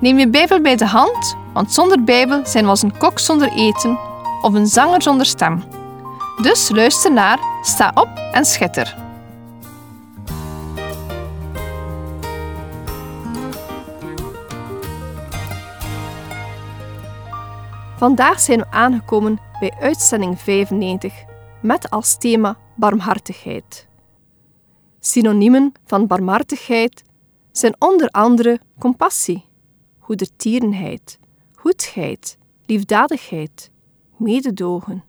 Neem je Bijbel bij de hand, want zonder Bijbel zijn we als een kok zonder eten of een zanger zonder stem. Dus luister naar, sta op en schitter. Vandaag zijn we aangekomen bij uitzending 95 met als thema barmhartigheid. Synoniemen van barmhartigheid zijn onder andere compassie, goedertierenheid, goedheid, liefdadigheid, mededogen,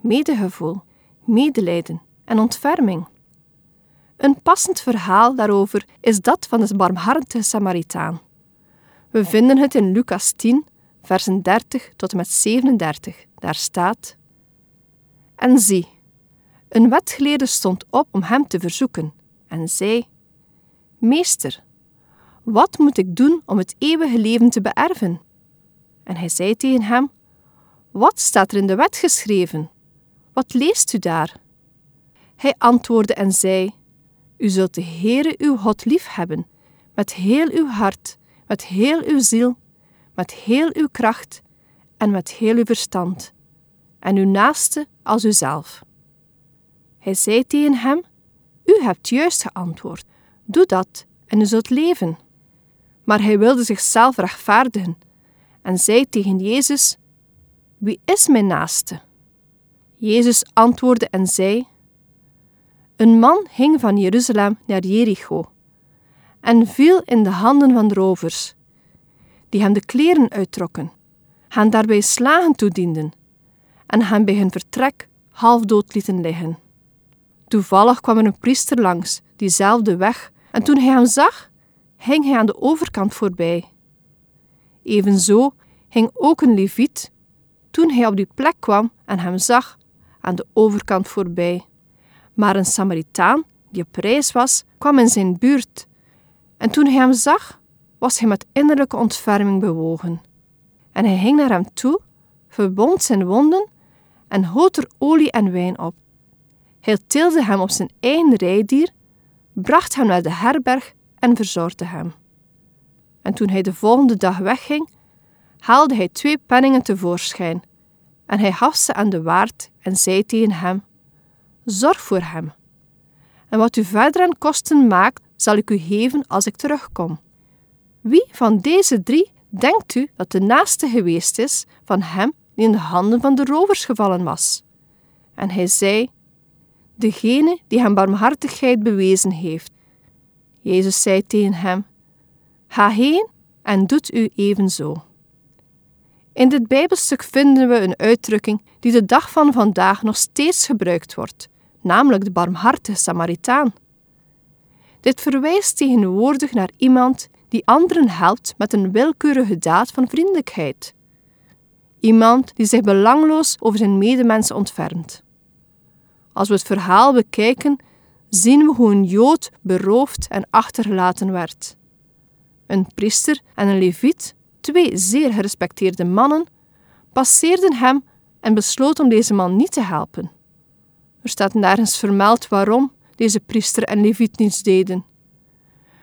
medegevoel, medelijden en ontferming. Een passend verhaal daarover is dat van de barmhartige Samaritaan. We vinden het in Lucas 10, versen 30 tot en met 37. Daar staat: En zie, een wetgeleerde stond op om hem te verzoeken en zei: Meester, wat moet ik doen om het eeuwige leven te beërven? En hij zei tegen hem: Wat staat er in de wet geschreven? Wat leest u daar? Hij antwoordde en zei: U zult de Heere uw God lief hebben, met heel uw hart, met heel uw ziel, met heel uw kracht en met heel uw verstand, en uw naaste als uzelf. Hij zei tegen hem: U hebt juist geantwoord. Doe dat en u zult leven. Maar hij wilde zichzelf rechtvaardigen en zei tegen Jezus: Wie is mijn naaste? Jezus antwoordde en zei: Een man ging van Jeruzalem naar Jericho en viel in de handen van rovers, die hem de kleren uittrokken, hen daarbij slagen toedienden en hem bij hun vertrek half dood lieten liggen. Toevallig kwam er een priester langs diezelfde weg en toen hij hem zag, ging hij aan de overkant voorbij. Evenzo ging ook een leviet, toen hij op die plek kwam en hem zag, aan de overkant voorbij. Maar een Samaritaan, die op reis was, kwam in zijn buurt. En toen hij hem zag, was hij met innerlijke ontferming bewogen. En hij ging naar hem toe, verbond zijn wonden en goot er olie en wijn op. Hij tilde hem op zijn eigen rijdier, bracht hem naar de herberg en verzorgde hem. En toen hij de volgende dag wegging, haalde hij twee penningen tevoorschijn en hij gaf ze aan de waard en zei tegen hem: Zorg voor hem. En wat u verder aan kosten maakt, zal ik u geven als ik terugkom. Wie van deze drie denkt u dat de naaste geweest is van hem die in de handen van de rovers gevallen was? En hij zei: Degene die hem barmhartigheid bewezen heeft. Jezus zei tegen hem: Ga heen en doet u evenzo. In dit Bijbelstuk vinden we een uitdrukking die de dag van vandaag nog steeds gebruikt wordt, namelijk de barmhartige Samaritaan. Dit verwijst tegenwoordig naar iemand die anderen helpt met een willekeurige daad van vriendelijkheid. Iemand die zich belangloos over zijn medemensen ontfermt. Als we het verhaal bekijken, zien we hoe een Jood beroofd en achtergelaten werd. Een priester en een leviet, twee zeer gerespecteerde mannen, passeerden hem en besloten om deze man niet te helpen. Er staat nergens vermeld waarom deze priester en leviet niets deden.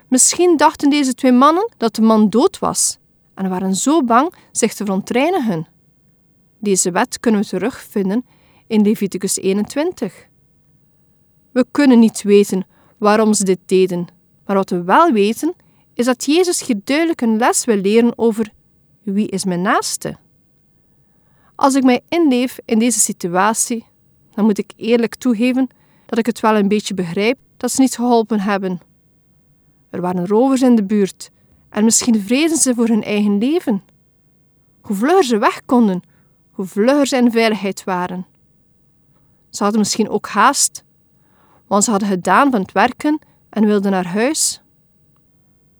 Misschien dachten deze twee mannen dat de man dood was en waren zo bang zich te verontreinigen. Deze wet kunnen we terugvinden in Leviticus 21. We kunnen niet weten waarom ze dit deden, maar wat we wel weten is dat Jezus hier duidelijk een les wil leren over wie is mijn naaste. Als ik mij inleef in deze situatie, dan moet ik eerlijk toegeven dat ik het wel een beetje begrijp dat ze niet geholpen hebben. Er waren rovers in de buurt en misschien vrezen ze voor hun eigen leven. Hoe vlugger ze weg konden, hoe vlugger ze in veiligheid waren. Ze hadden misschien ook haast, want ze hadden gedaan van het werken en wilden naar huis.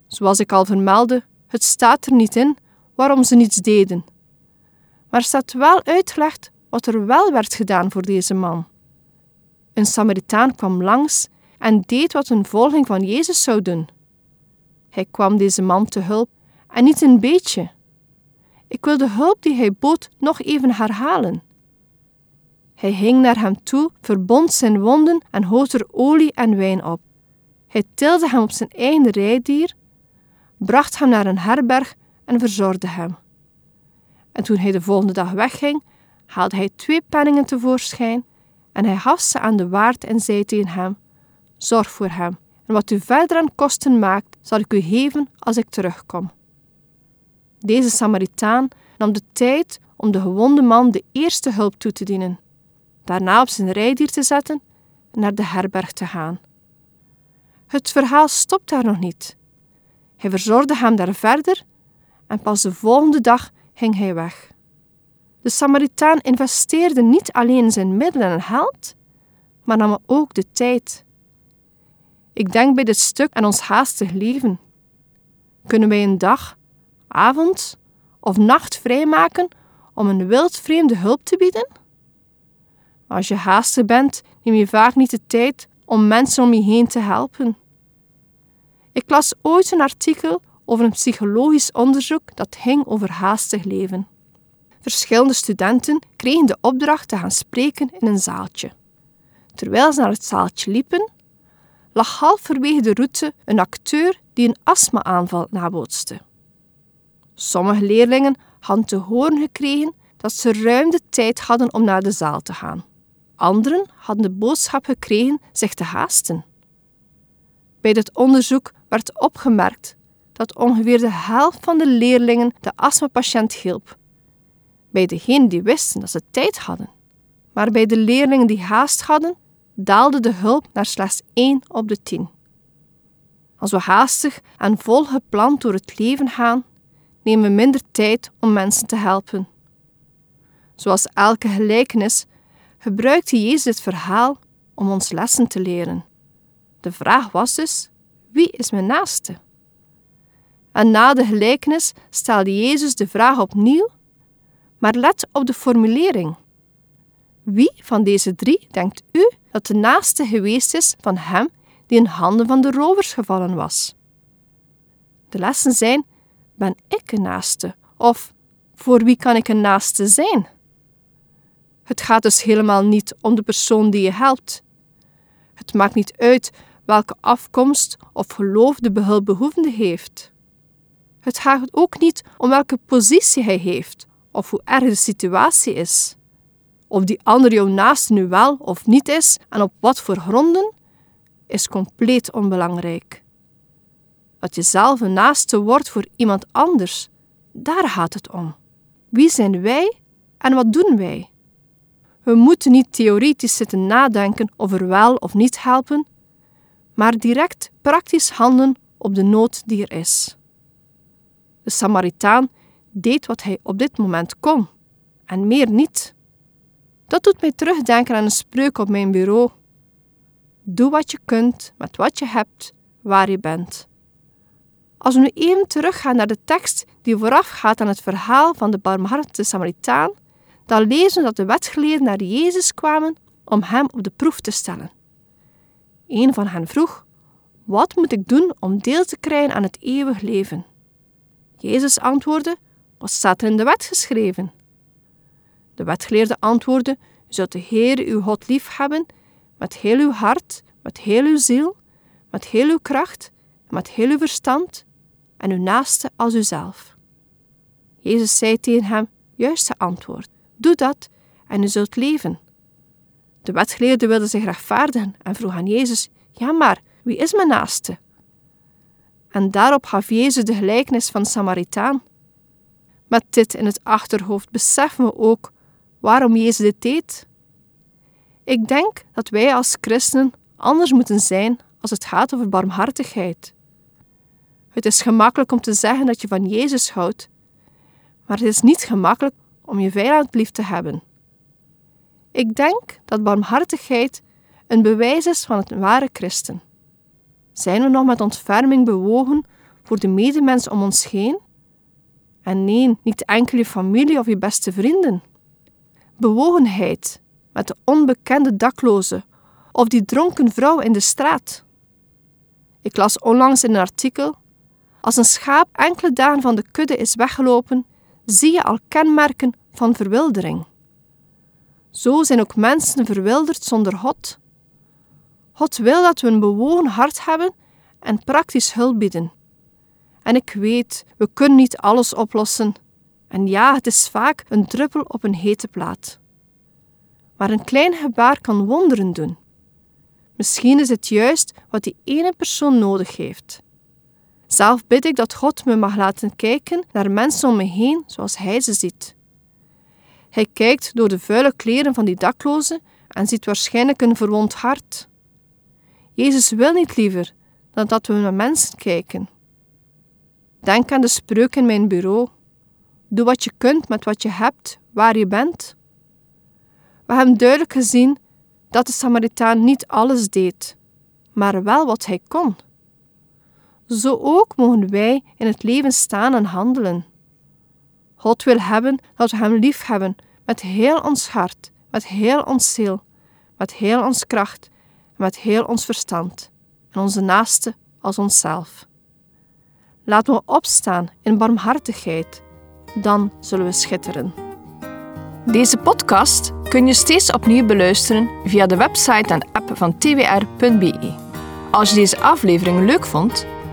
Zoals ik al vermeldde, het staat er niet in waarom ze niets deden. Maar staat wel uitgelegd wat er wel werd gedaan voor deze man. Een Samaritaan kwam langs en deed wat een volging van Jezus zou doen. Hij kwam deze man te hulp en niet een beetje. Ik wil de hulp die hij bood nog even herhalen. Hij ging naar hem toe, verbond zijn wonden en hoot er olie en wijn op. Hij tilde hem op zijn eigen rijdier, bracht hem naar een herberg en verzorgde hem. En toen hij de volgende dag wegging, haalde hij twee penningen tevoorschijn en hij gaf ze aan de waard en zei tegen hem: Zorg voor hem, en wat u verder aan kosten maakt, zal ik u geven als ik terugkom. Deze Samaritaan nam de tijd om de gewonde man de eerste hulp toe te dienen, daarna op zijn rijdier te zetten en naar de herberg te gaan. Het verhaal stopt daar nog niet. Hij verzorgde hem daar verder en pas de volgende dag ging hij weg. De Samaritaan investeerde niet alleen zijn middelen en geld, maar nam ook de tijd. Ik denk bij dit stuk aan ons haastig leven. Kunnen wij een dag, avond of nacht vrijmaken om een wildvreemde hulp te bieden? Als je haastig bent, neem je vaak niet de tijd om mensen om je heen te helpen. Ik las ooit een artikel over een psychologisch onderzoek dat ging over haastig leven. Verschillende studenten kregen de opdracht te gaan spreken in een zaaltje. Terwijl ze naar het zaaltje liepen, lag halverwege de route een acteur die een astma-aanval nabootste. Sommige leerlingen hadden te horen gekregen dat ze ruim de tijd hadden om naar de zaal te gaan. Anderen hadden de boodschap gekregen zich te haasten. Bij dit onderzoek werd opgemerkt dat ongeveer de helft van de leerlingen de astmapatiënt hielp. Bij degenen die wisten dat ze tijd hadden. Maar bij de leerlingen die haast hadden, daalde de hulp naar slechts 1 op de 10. Als we haastig en vol gepland door het leven gaan, nemen we minder tijd om mensen te helpen. Zoals elke gelijkenis gebruikte Jezus dit verhaal om ons lessen te leren. De vraag was dus: wie is mijn naaste? En na de gelijkenis stelde Jezus de vraag opnieuw, maar let op de formulering. Wie van deze drie denkt u dat de naaste geweest is van hem die in handen van de rovers gevallen was? De lessen zijn: ben ik een naaste? Of voor wie kan ik een naaste zijn? Het gaat dus helemaal niet om de persoon die je helpt. Het maakt niet uit welke afkomst of geloof de behulpbehoevende heeft. Het gaat ook niet om welke positie hij heeft of hoe erg de situatie is. Of die ander jouw naaste nu wel of niet is en op wat voor gronden, is compleet onbelangrijk. Dat je zelf een naaste wordt voor iemand anders, daar gaat het om. Wie zijn wij en wat doen wij? We moeten niet theoretisch zitten nadenken over wel of niet helpen, maar direct praktisch handelen op de nood die er is. De Samaritaan deed wat hij op dit moment kon en meer niet. Dat doet mij terugdenken aan een spreuk op mijn bureau. Doe wat je kunt met wat je hebt, waar je bent. Als we nu even teruggaan naar de tekst die voorafgaat aan het verhaal van de barmhartige Samaritaan, dan lezen dat de wetgeleerden naar Jezus kwamen om hem op de proef te stellen. Een van hen vroeg: Wat moet ik doen om deel te krijgen aan het eeuwig leven? Jezus antwoordde: Wat staat er in de wet geschreven? De wetgeleerde antwoordde: U zult de Heer uw God lief hebben met heel uw hart, met heel uw ziel, met heel uw kracht met heel uw verstand en uw naaste als uzelf. Jezus zei tegen hem: Juiste antwoord. Doe dat en u zult leven. De wetgeleerde wilde zich rechtvaardigen en vroeg aan Jezus: Ja, maar wie is mijn naaste? En daarop gaf Jezus de gelijkenis van Samaritaan. Met dit in het achterhoofd beseffen we ook waarom Jezus dit deed. Ik denk dat wij als christenen anders moeten zijn als het gaat over barmhartigheid. Het is gemakkelijk om te zeggen dat je van Jezus houdt, maar het is niet gemakkelijk om je vijand lief te hebben. Ik denk dat barmhartigheid een bewijs is van het ware christen. Zijn we nog met ontferming bewogen voor de medemens om ons heen? En nee, niet enkel je familie of je beste vrienden. Bewogenheid met de onbekende dakloze of die dronken vrouw in de straat. Ik las onlangs in een artikel: als een schaap enkele dagen van de kudde is weggelopen, zie je al kenmerken van verwildering. Zo zijn ook mensen verwilderd zonder God. God wil dat we een bewogen hart hebben en praktisch hulp bieden. En ik weet, we kunnen niet alles oplossen. En ja, het is vaak een druppel op een hete plaat. Maar een klein gebaar kan wonderen doen. Misschien is het juist wat die ene persoon nodig heeft. Zelf bid ik dat God me mag laten kijken naar mensen om me heen zoals Hij ze ziet. Hij kijkt door de vuile kleren van die daklozen en ziet waarschijnlijk een verwond hart. Jezus wil niet liever dan dat we naar mensen kijken. Denk aan de spreuk in mijn bureau. Doe wat je kunt met wat je hebt, waar je bent. We hebben duidelijk gezien dat de Samaritaan niet alles deed, maar wel wat hij kon. Zo ook mogen wij in het leven staan en handelen. God wil hebben dat we Hem lief hebben met heel ons hart, met heel ons ziel, met heel ons kracht en met heel ons verstand, en onze naaste als onszelf. Laten we opstaan in barmhartigheid, dan zullen we schitteren. Deze podcast kun je steeds opnieuw beluisteren via de website en app van twr.be. Als je deze aflevering leuk vond